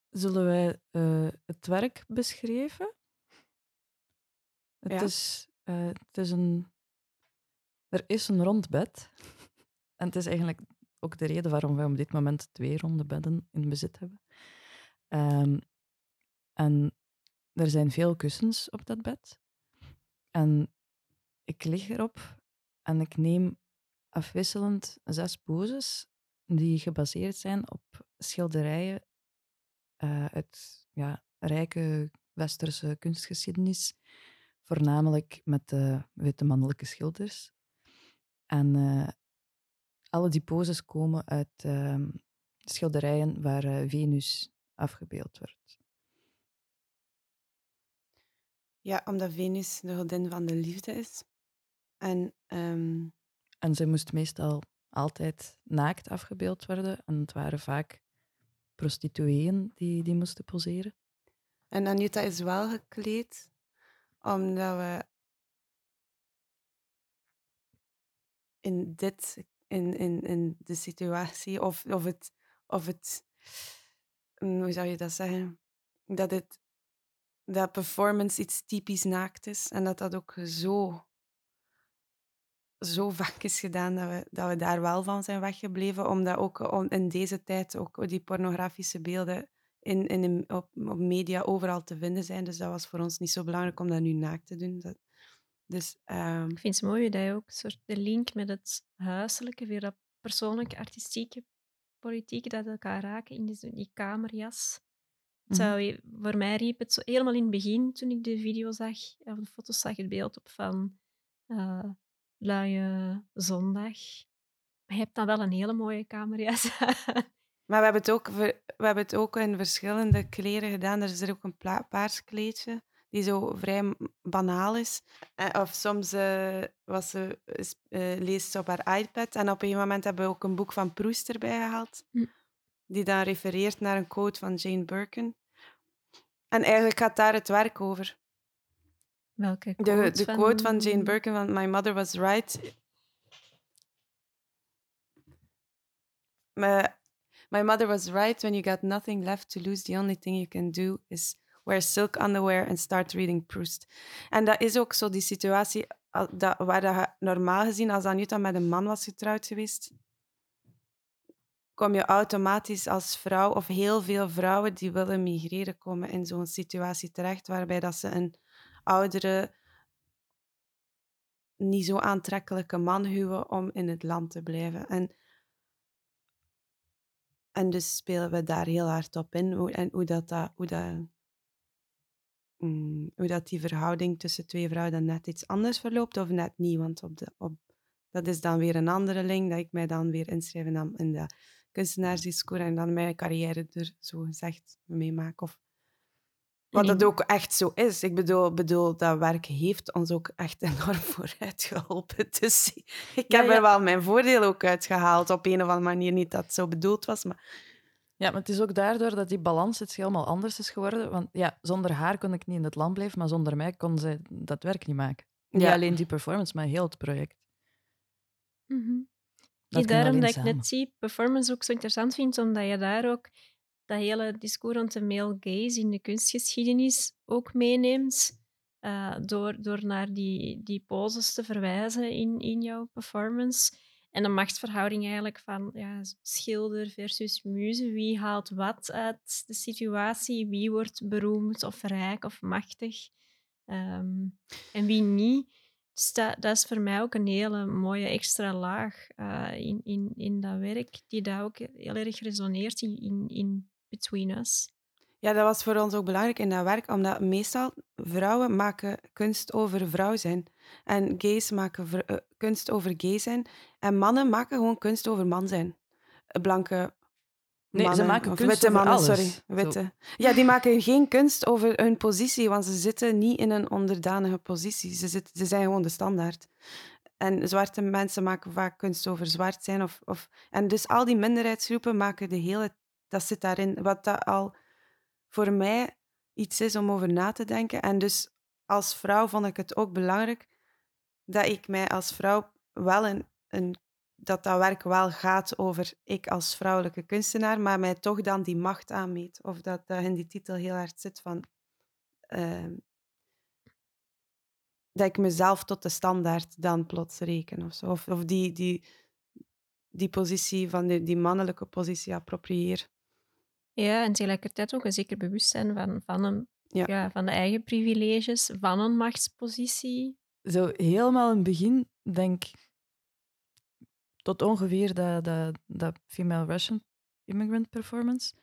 Zullen wij uh, het werk beschrijven? Het, is, uh, het is een. Er is een rond bed. En het is eigenlijk ook de reden waarom wij op dit moment twee ronde bedden in bezit hebben. Um, en er zijn veel kussens op dat bed. En ik lig erop en ik neem afwisselend zes poses die gebaseerd zijn op schilderijen uh, uit ja, rijke westerse kunstgeschiedenis, voornamelijk met de witte mannelijke schilders. En uh, alle die poses komen uit uh, schilderijen waar uh, Venus afgebeeld wordt.
Ja, omdat Venus de godin van de liefde is. En um,
en ze moest meestal altijd naakt afgebeeld worden. En het waren vaak prostitueeën die, die moesten poseren.
En Anita is wel gekleed, omdat we in dit, in, in, in de situatie, of, of het, of het, mm, hoe zou je dat zeggen? Dat het, dat performance iets typisch naakt is en dat dat ook zo zo vaak is gedaan dat we, dat we daar wel van zijn weggebleven. Omdat ook in deze tijd ook die pornografische beelden in, in, op, op media overal te vinden zijn. Dus dat was voor ons niet zo belangrijk om dat nu naakt te doen. Dat, dus, um...
Ik vind het mooi dat je ook soort de link met het huiselijke, weer dat persoonlijke, artistieke, politieke, dat elkaar raken in die, die kamerjas. Zou je, voor mij riep het zo helemaal in het begin, toen ik de video zag, of de foto's zag, het beeld op van uh, luie zondag. Maar je hebt dan wel een hele mooie kamerjas
Maar we hebben, het ook, we hebben het ook in verschillende kleren gedaan. Er is er ook een paars kleedje die zo vrij banaal is. Eh, of soms uh, was ze, uh, leest ze op haar iPad. En op een moment hebben we ook een boek van Proust erbij gehaald. Hm. Die dan refereert naar een quote van Jane Birkin. En eigenlijk gaat daar het werk over.
Welke
quote? De, de van... quote van Jane Birkin van My mother was right. My, my mother was right when you got nothing left to lose. The only thing you can do is wear silk underwear and start reading Proust. En dat is ook zo die situatie dat, waar dat normaal gezien, als Anita met een man was getrouwd geweest, kom je automatisch als vrouw, of heel veel vrouwen die willen migreren, komen in zo'n situatie terecht waarbij dat ze een oudere, niet zo aantrekkelijke man huwen om in het land te blijven. En, en dus spelen we daar heel hard op in. Hoe, en hoe dat, dat, hoe, dat, mm, hoe dat die verhouding tussen twee vrouwen dan net iets anders verloopt of net niet. Want op de, op, dat is dan weer een andere link dat ik mij dan weer inschrijf in, in de kunstenaarsdiscours en dan mijn carrière er zo gezegd mee maak. Of Wat
En
dat ook echt zo is. Ik bedoel, bedoel, dat werk heeft ons ook echt enorm vooruit geholpen. Dus ik heb
ja.
er wel mijn voordeel ook uitgehaald. Op een of andere manier niet dat het zo bedoeld was. Maar
Ja, maar het is ook daardoor dat die balans iets helemaal anders is geworden. Want ja, zonder haar kon ik niet in het land blijven, maar zonder mij kon zij dat werk niet maken. Niet
Ja.
alleen die performance, maar heel het project.
Mhm.
Dat
daarom dat ik
samen.
net die performance ook zo interessant vind, omdat je daar ook dat hele discours rond de male gaze in de kunstgeschiedenis ook meeneemt. eh, door, door naar die, die poses te verwijzen in, in jouw performance. En de machtsverhouding eigenlijk van ja, schilder versus muze. Wie haalt wat uit de situatie? Wie wordt beroemd of rijk of machtig? Ehm, en wie niet? Dus dat, is voor mij ook een hele mooie extra laag eh, in, in, in dat werk, die daar ook heel erg resoneert in, in, in Between Us.
ja, dat was voor ons ook belangrijk in dat werk. Omdat meestal vrouwen maken kunst over vrouw zijn. En gays maken eh, kunst over gay zijn. En mannen maken gewoon kunst over man zijn. Blanke
Nee, ze maken kunst
witte mannen,
alles.
sorry.
Zo.
Witte. Ja, die maken geen kunst over hun positie, want ze zitten niet in een onderdanige positie. Ze, zitten, ze zijn gewoon de standaard. En zwarte mensen maken vaak kunst over zwart zijn. Of, of, en dus al die minderheidsgroepen maken de hele... Dat zit daarin. Wat dat al voor mij iets is om over na te denken. En dus als vrouw vond ik het ook belangrijk dat ik mij als vrouw wel een, een dat dat werk wel gaat over ik als vrouwelijke kunstenaar, maar mij toch dan die macht aanmeet. Of dat dat in die titel heel hard zit van... ehm, dat ik mezelf tot de standaard dan plots reken of zo. Of, of die, die, die positie van die, die mannelijke positie approprieer.
Ja, en tegelijkertijd ook een zeker bewustzijn van, van, een,
Ja.
ja. van de eigen privileges, van een machtspositie.
Zo helemaal in het begin, denk tot ongeveer dat, dat, dat Female Russian Immigrant Performance,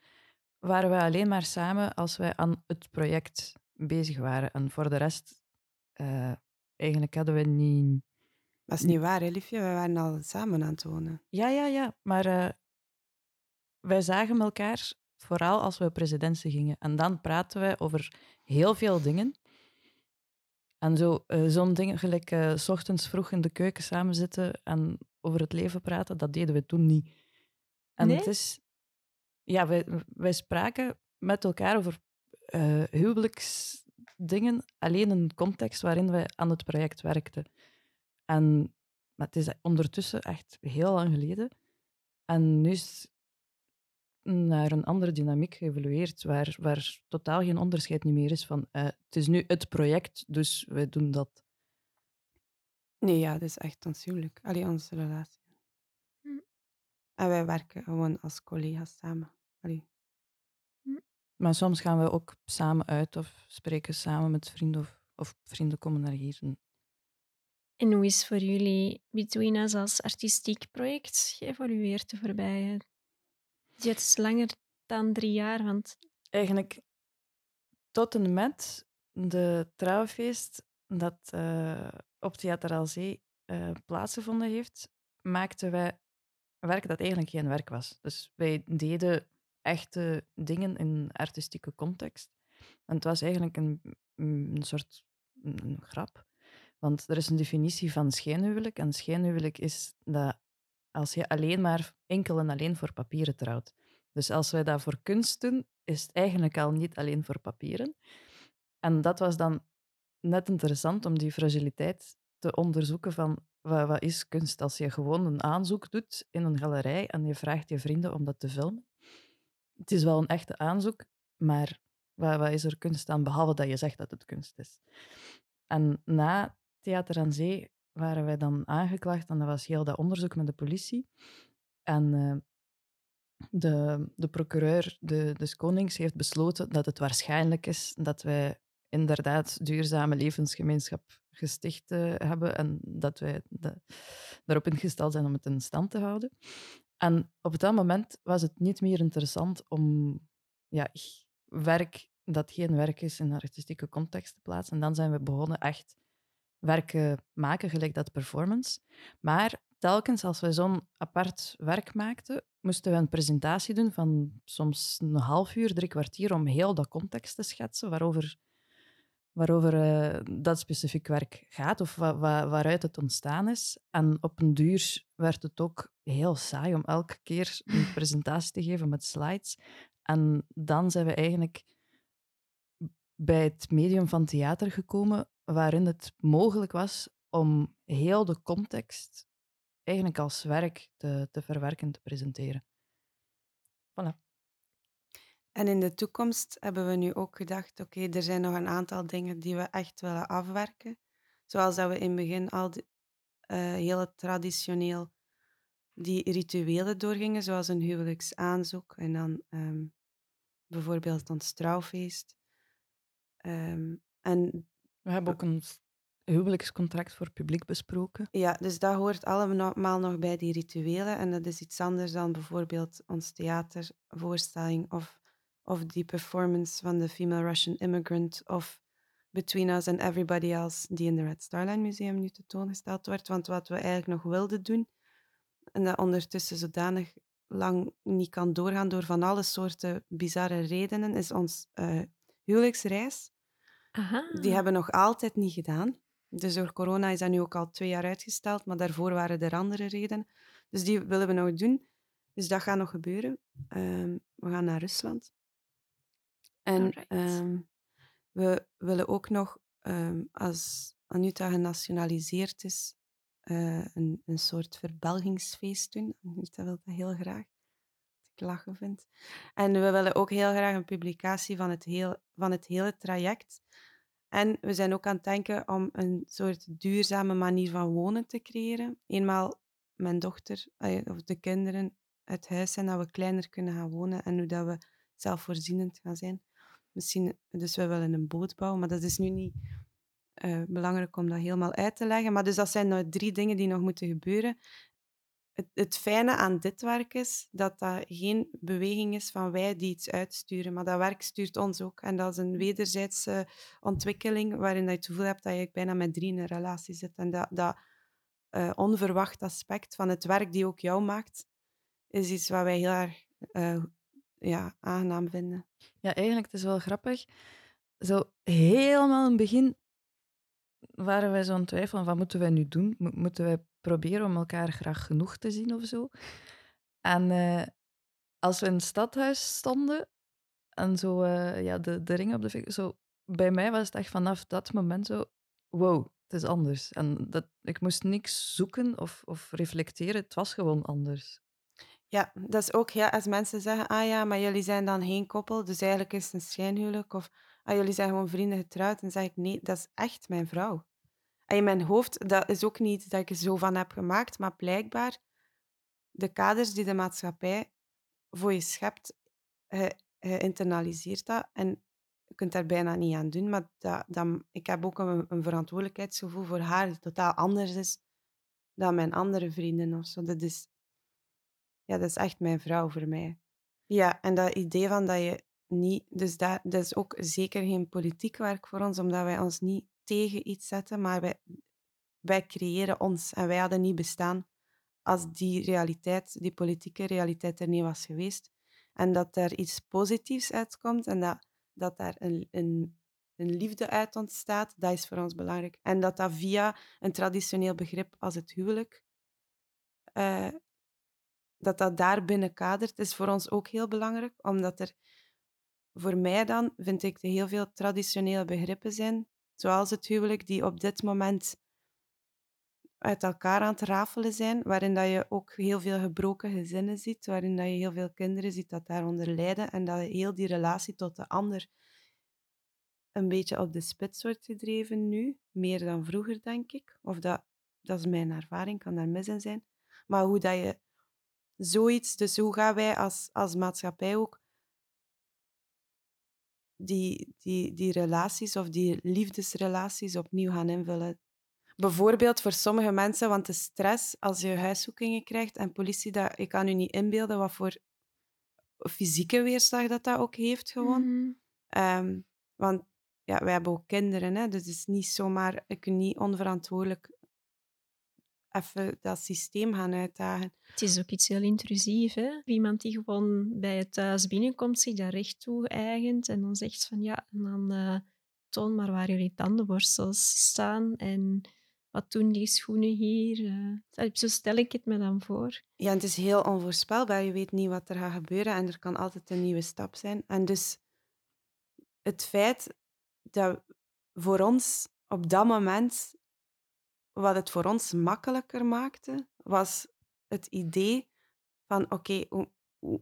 waren wij alleen maar samen als wij aan het project bezig waren. En voor de rest, eh, eigenlijk hadden we niet...
Dat is niet waar, hè, liefje? We waren al samen aan het wonen.
Ja, ja, ja. Maar eh, wij zagen elkaar vooral als we op residentie gingen. En dan praten wij over heel veel dingen. En zo, eh, zo'n ding, gelijk eh, s ochtends vroeg in de keuken samen zitten en over het leven praten, dat deden we toen niet. En
Nee?
het is... Ja, wij, wij spraken met elkaar over eh, huwelijksdingen, alleen in een context waarin wij aan het project werkten. En maar het is ondertussen echt heel lang geleden. En nu is naar een andere dynamiek geëvolueerd, waar, waar totaal geen onderscheid niet meer is van eh, het is nu het project, dus wij doen dat.
Nee, ja, dat is echt ons huwelijk. Allee, onze relatie.
Hm.
En wij werken gewoon als collega's samen. Allee.
Maar soms gaan we ook samen uit of spreken samen met vrienden of, of vrienden komen naar hier. En
En hoe is voor jullie Between Us als artistiek project geëvolueerd de voorbije... Het is langer dan drie jaar, want
Eigenlijk tot en met de trouwfeest dat eh, op Theater Alzee eh plaatsgevonden heeft, maakten wij werk dat eigenlijk geen werk was. Dus wij deden echte dingen in artistieke context. En het was eigenlijk een, een soort een grap. Want er is een definitie van schijnhuwelijk. En schijnhuwelijk is dat als je alleen maar enkel en alleen voor papieren trouwt. Dus als wij dat voor kunst doen, is het eigenlijk al niet alleen voor papieren. En dat was dan net interessant om die fragiliteit te onderzoeken van wat, wat is kunst als je gewoon een aanzoek doet in een galerij en je vraagt je vrienden om dat te filmen. Het is wel een echte aanzoek, maar wat, wat is er kunst aan, behalve dat je zegt dat het kunst is. En na Theater aan Zee waren wij dan aangeklaagd en dat was heel dat onderzoek met de politie. En eh, de, de procureur de, des Konings heeft besloten dat het waarschijnlijk is dat wij inderdaad duurzame levensgemeenschap gesticht eh, hebben en dat wij de, erop ingesteld zijn om het in stand te houden. En op dat moment was het niet meer interessant om ja, werk dat geen werk is in een artistieke context te plaatsen. En dan zijn we begonnen echt werken maken, gelijk dat performance. Maar telkens als we zo'n apart werk maakten, moesten we een presentatie doen van soms een half uur, drie kwartier, om heel dat context te schetsen waarover, waarover uh, dat specifiek werk gaat of wa wa waaruit het ontstaan is. En op een duur werd het ook heel saai om elke keer een presentatie te geven met slides. En dan zijn we eigenlijk bij het medium van theater gekomen, waarin het mogelijk was om heel de context eigenlijk als werk te, te verwerken, te presenteren. Voilà.
En in de toekomst hebben we nu ook gedacht, oké, er zijn nog een aantal dingen die we echt willen afwerken. Zoals dat we in het begin al uh, heel traditioneel die rituelen doorgingen, zoals een huwelijksaanzoek en dan um, bijvoorbeeld ons trouwfeest. Um, en
we hebben ook een huwelijkscontract voor publiek besproken.
Ja, dus dat hoort allemaal nog bij die rituelen. En dat is iets anders dan bijvoorbeeld ons theatervoorstelling of, of die performance van de Female Russian Immigrant of Between Us and Everybody Else, die in de Red Star Line Museum nu tentoongesteld wordt. Want wat we eigenlijk nog wilden doen, en dat ondertussen zodanig lang niet kan doorgaan door van alle soorten bizarre redenen, is ons uh, huwelijksreis. Aha. Die hebben we nog altijd niet gedaan. Dus door corona is dat nu ook al twee jaar uitgesteld, maar daarvoor waren er andere redenen. Dus die willen we nog doen. Dus dat gaat nog gebeuren. Um, we gaan naar Rusland. En um, we willen ook nog, um, als Anuta genationaliseerd is, uh, een, een soort verbelgingsfeest doen. Anuta wil dat heel graag. Lachen vind. En we willen ook heel graag een publicatie van het, heel, van het hele traject. En we zijn ook aan het denken om een soort duurzame manier van wonen te creëren. Eenmaal mijn dochter of de kinderen uit huis zijn, dat we kleiner kunnen gaan wonen en hoe dat we zelfvoorzienend gaan zijn. Misschien, dus we willen een boot bouwen, maar dat is nu niet uh, belangrijk om dat helemaal uit te leggen. Maar dus dat zijn nou drie dingen die nog moeten gebeuren het, het fijne aan dit werk is dat dat geen beweging is van wij die iets uitsturen, maar dat werk stuurt ons ook. En dat is een wederzijdse ontwikkeling waarin dat je het gevoel hebt dat je bijna met drie in een relatie zit. En dat, dat uh, onverwacht aspect van het werk die ook jou maakt, is iets wat wij heel erg uh, ja, aangenaam vinden.
Ja, eigenlijk het is wel grappig. Zo helemaal in het begin waren wij zo aan het twijfelen, wat moeten wij nu doen? moeten wij proberen om elkaar graag genoeg te zien of zo? En uh, als we in het stadhuis stonden en zo uh, ja, de, de ring op de zo, bij mij was het echt vanaf dat moment zo, wow, het is anders. En dat, ik moest niks zoeken of, of reflecteren, het was gewoon anders.
Ja, dat is ook ja, als mensen zeggen, ah ja, maar jullie zijn dan geen koppel, dus eigenlijk is het een schijnhuwelijk, of ah, jullie zijn gewoon vrienden getrouwd, dan zeg ik, nee, dat is echt mijn vrouw. In mijn hoofd, dat is ook niet dat ik er zo van heb gemaakt, maar blijkbaar de kaders die de maatschappij voor je schept, je, je internaliseert dat. En je kunt daar bijna niet aan doen, maar dat, ik heb ook een, een verantwoordelijkheidsgevoel voor haar die totaal anders is dan mijn andere vrienden of zo. Dat is, ja, dat is echt mijn vrouw voor mij. Ja, en dat idee van dat je niet... Dus dat, dat is ook zeker geen politiek werk voor ons, omdat wij ons niet tegen iets zetten, maar wij, wij creëren ons en wij hadden niet bestaan als die realiteit, die politieke realiteit er niet was geweest. En dat er iets positiefs uitkomt en dat, dat daar een, een, een liefde uit ontstaat, dat is voor ons belangrijk. En dat dat via een traditioneel begrip als het huwelijk, uh, dat dat daar binnen kadert, is voor ons ook heel belangrijk, omdat er voor mij dan, vind ik, heel veel traditionele begrippen zijn zoals het huwelijk, die op dit moment uit elkaar aan het rafelen zijn, waarin dat je ook heel veel gebroken gezinnen ziet, waarin dat je heel veel kinderen ziet dat daaronder lijden en dat heel die relatie tot de ander een beetje op de spits wordt gedreven nu, meer dan vroeger, denk ik. Of dat, dat is mijn ervaring, kan daar mis in zijn. Maar hoe dat je zoiets, dus hoe gaan wij als, als maatschappij ook die, die, die relaties of die liefdesrelaties opnieuw gaan invullen. Bijvoorbeeld voor sommige mensen, want de stress als je huiszoekingen krijgt en politie, dat, ik kan u niet inbeelden wat voor fysieke weerslag dat dat ook heeft gewoon. Mhm. Ehm, want ja, wij hebben ook kinderen, hè, dus het is niet zomaar, ik kan niet onverantwoordelijk even dat systeem gaan uitdagen.
Het is ook iets heel intrusief. Hè? Iemand die gewoon bij het thuis binnenkomt, zich daar recht toe eigent en dan zegt van ja, en dan uh, toon maar waar jullie tandenborstels staan en wat doen die schoenen hier? Uh, zo stel ik het me dan voor.
Ja, het is heel onvoorspelbaar. Je weet niet wat er gaat gebeuren en er kan altijd een nieuwe stap zijn. En dus het feit dat voor ons op dat moment, wat het voor ons makkelijker maakte, was het idee van oké, hoe,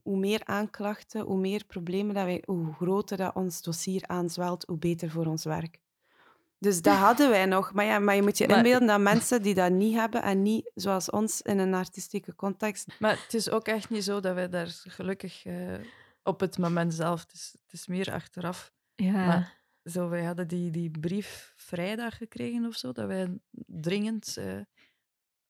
hoe, meer aanklachten, hoe meer problemen dat wij, hoe groter dat ons dossier aanzwelt, hoe beter voor ons werk. Dus dat hadden wij nog. Maar, ja, maar je moet je inbeelden dat mensen die dat niet hebben en niet zoals ons in een artistieke context.
Maar het is ook echt niet zo dat wij daar gelukkig uh, op het moment zelf, het is, het is meer achteraf.
Ja. Maar
zo, wij hadden die, die brief vrijdag gekregen of zo, dat wij dringend uh,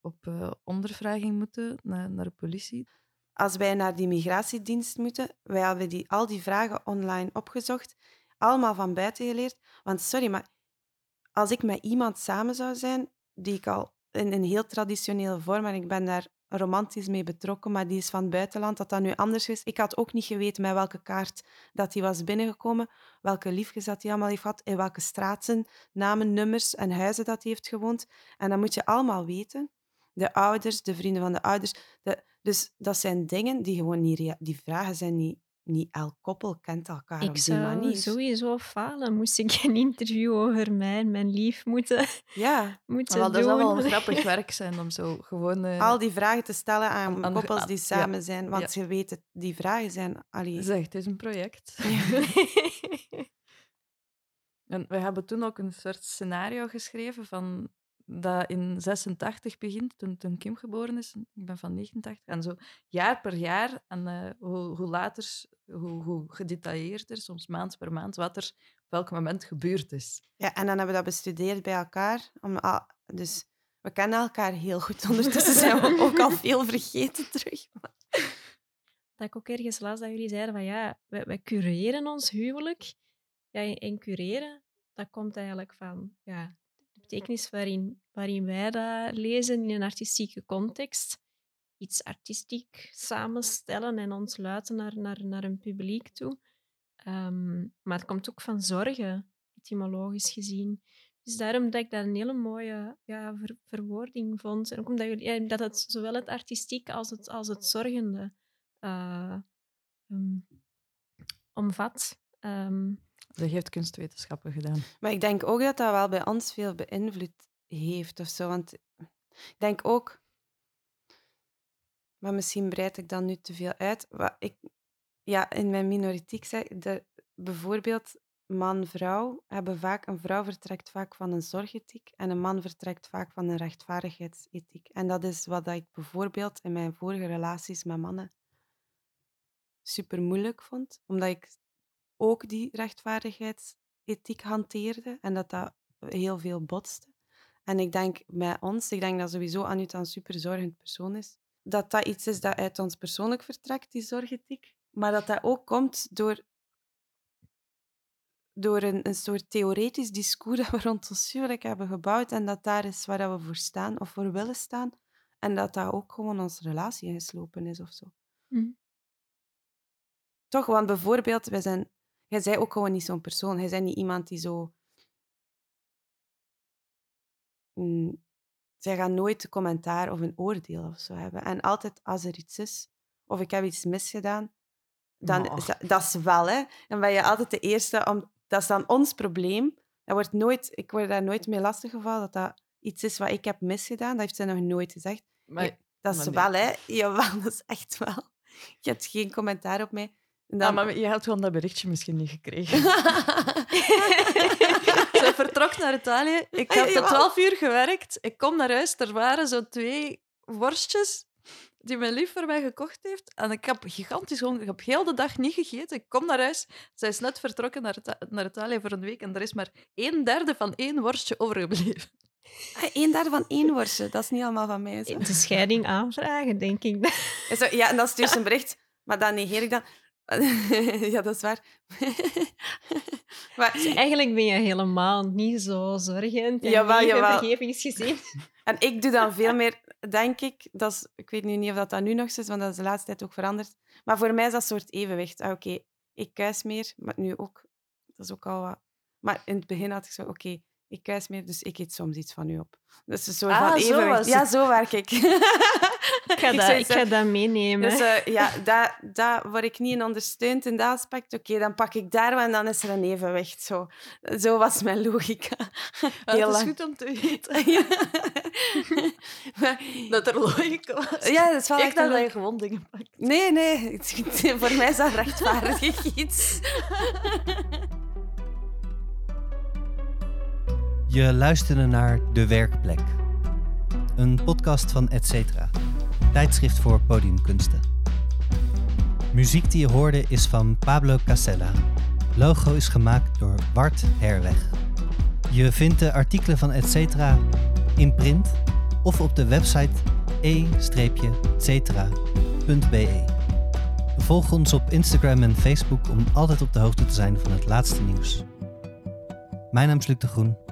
op uh, ondervraging moeten naar, naar de politie.
Als wij naar die migratiedienst moeten, wij hebben die, al die vragen online opgezocht, allemaal van buiten geleerd. Want sorry, maar als ik met iemand samen zou zijn, die ik al in een heel traditionele vorm, en ik ben daar romantisch mee betrokken, maar die is van het buitenland, dat dat nu anders is. Ik had ook niet geweten met welke kaart dat hij was binnengekomen, welke liefjes dat hij allemaal heeft gehad, in welke straten, namen, nummers en huizen dat hij heeft gewoond. En dat moet je allemaal weten. De ouders, de vrienden van de ouders. De, dus dat zijn dingen die gewoon niet... Die vragen zijn niet niet elk koppel kent elkaar
ik
op die manier.
Ik zou sowieso falen. Moest ik een interview over mij en mijn lief moeten,
ja.
moeten doen.
Dat zou wel een grappig werk zijn om zo gewoon... Uh,
Al die vragen te stellen aan, aan koppels die samen zijn. Want ja. je weet, het, die vragen zijn... Allee...
Zeg, het is een project. en we hebben toen ook een soort scenario geschreven van dat in 86 begint, toen, toen Kim geboren is. Ik ben van 89. En zo jaar per jaar, en uh, hoe, hoe later, hoe, hoe gedetailleerder, soms maand per maand, wat er op welk moment gebeurd is.
Ja, en dan hebben we dat bestudeerd bij elkaar. Om, dus we kennen elkaar heel goed. Ondertussen zijn we ook al veel vergeten terug.
Dat ik ook ergens las dat jullie zeiden van ja, wij, wij cureren ons huwelijk. Ja, en cureren, dat komt eigenlijk van ja, betekenis waarin, waarin wij dat lezen in een artistieke context. Iets artistiek samenstellen en ons luiten naar, naar, naar een publiek toe. Um, maar het komt ook van zorgen, etymologisch gezien. Dus daarom dat ik dat een hele mooie ja, ver, verwoording vond. En ook omdat jullie, dat het zowel het artistiek als het, als het zorgende uh, um, omvat. Um,
dat heeft kunstwetenschappen gedaan.
Maar ik denk ook dat dat wel bij ons veel beïnvloed heeft of zo. Want ik denk ook, maar misschien breid ik dan nu te veel uit. Wat ik, ja, in mijn minoritiek zeg de, bijvoorbeeld man-vrouw hebben vaak, een vrouw vertrekt vaak van een zorgethiek en een man vertrekt vaak van een rechtvaardigheidsethiek. En dat is wat ik bijvoorbeeld in mijn vorige relaties met mannen super moeilijk vond, omdat ik ook die rechtvaardigheidsethiek hanteerde en dat dat heel veel botste. En ik denk bij ons, ik denk dat sowieso Anita een superzorgend persoon is, dat dat iets is dat uit ons persoonlijk vertrekt, die zorgethiek. Maar dat dat ook komt door, door een, een soort theoretisch discours dat we rond ons huwelijk hebben gebouwd en dat daar is waar we voor staan of voor willen staan. En dat dat ook gewoon onze relatie ingeslopen is of zo. Mm. Toch, want bijvoorbeeld, wij zijn Jij zei ook gewoon niet zo'n persoon. Hij zei niet iemand die zo. Mm, zij gaan nooit commentaar of een oordeel of zo hebben. En altijd als er iets is, of ik heb iets misgedaan, dan dat, dat is wel, hè. Dan ben je altijd de eerste om... Dat is dan ons probleem. Dat wordt nooit, ik word daar nooit mee lastiggevallen dat dat iets is wat ik heb misgedaan. Dat heeft ze nog nooit gezegd. Maar, dat is wel, hè. Jawel, dat is echt wel. Je hebt geen commentaar op mij.
Dan... Ah, maar je had gewoon dat berichtje misschien niet gekregen. Ze vertrok naar Italië. Ik heb tot 12 uur gewerkt. Ik kom naar huis. Er waren zo twee worstjes die mijn lief voor mij gekocht heeft. En ik heb gigantisch honger. Ik heb heel de dag niet gegeten. Ik kom naar huis. Zij is net vertrokken naar, naar Italië voor een week. En er is maar een derde van één worstje overgebleven.
Ah, een derde van één worstje. Dat is niet allemaal van mij.
Zo. De scheiding aanvragen, denk ik.
Ja, en dat is dus een bericht. Maar dan negeer ik dan. ja, dat is waar.
maar, dus eigenlijk ben je helemaal niet zo zorgend. En jawel, jawel. vergevingsgezien.
En ik doe dan veel meer... denk ik, dat is, ik weet nu niet of dat, dat nu nog is, want dat is de laatste tijd ook veranderd. Maar voor mij is dat een soort evenwicht. Ah, oké, ik kuis meer, maar nu ook. Dat is ook al wat. Maar in het begin had ik zo, oké, ik kuis meer, dus ik eet soms iets van u op. Dus een soort
Ah,
van
zo
evenwicht. ja, zo werk ik.
Ik ga,
Ik
dat, ik ga dat meenemen.
Dus eh, ja, daar daar word ik niet in ondersteund in dat aspect. Oké, dan pak ik daar wel en dan is er een evenwicht. Zo, zo was mijn logica.
Ja,
Heel
het is goed om te weten
Ja. Maar-
dat er logica was.
ja, dat is wel
ik
echt
dacht dat je gewoon dingen pakt.
Nee, nee. Voor mij is dat rechtvaardig iets.
Je luisterde naar De Werkplek. Een podcast van Etcetera, tijdschrift voor podiumkunsten. Muziek die je hoorde is van Pablo Casella. Logo is gemaakt door Bart Herweg. Je vindt de artikelen van Etcetera in print of op de website e-cetera.be. Volg ons op Instagram en Facebook om altijd op de hoogte te zijn van het laatste nieuws. Mijn naam is Luc de Groen.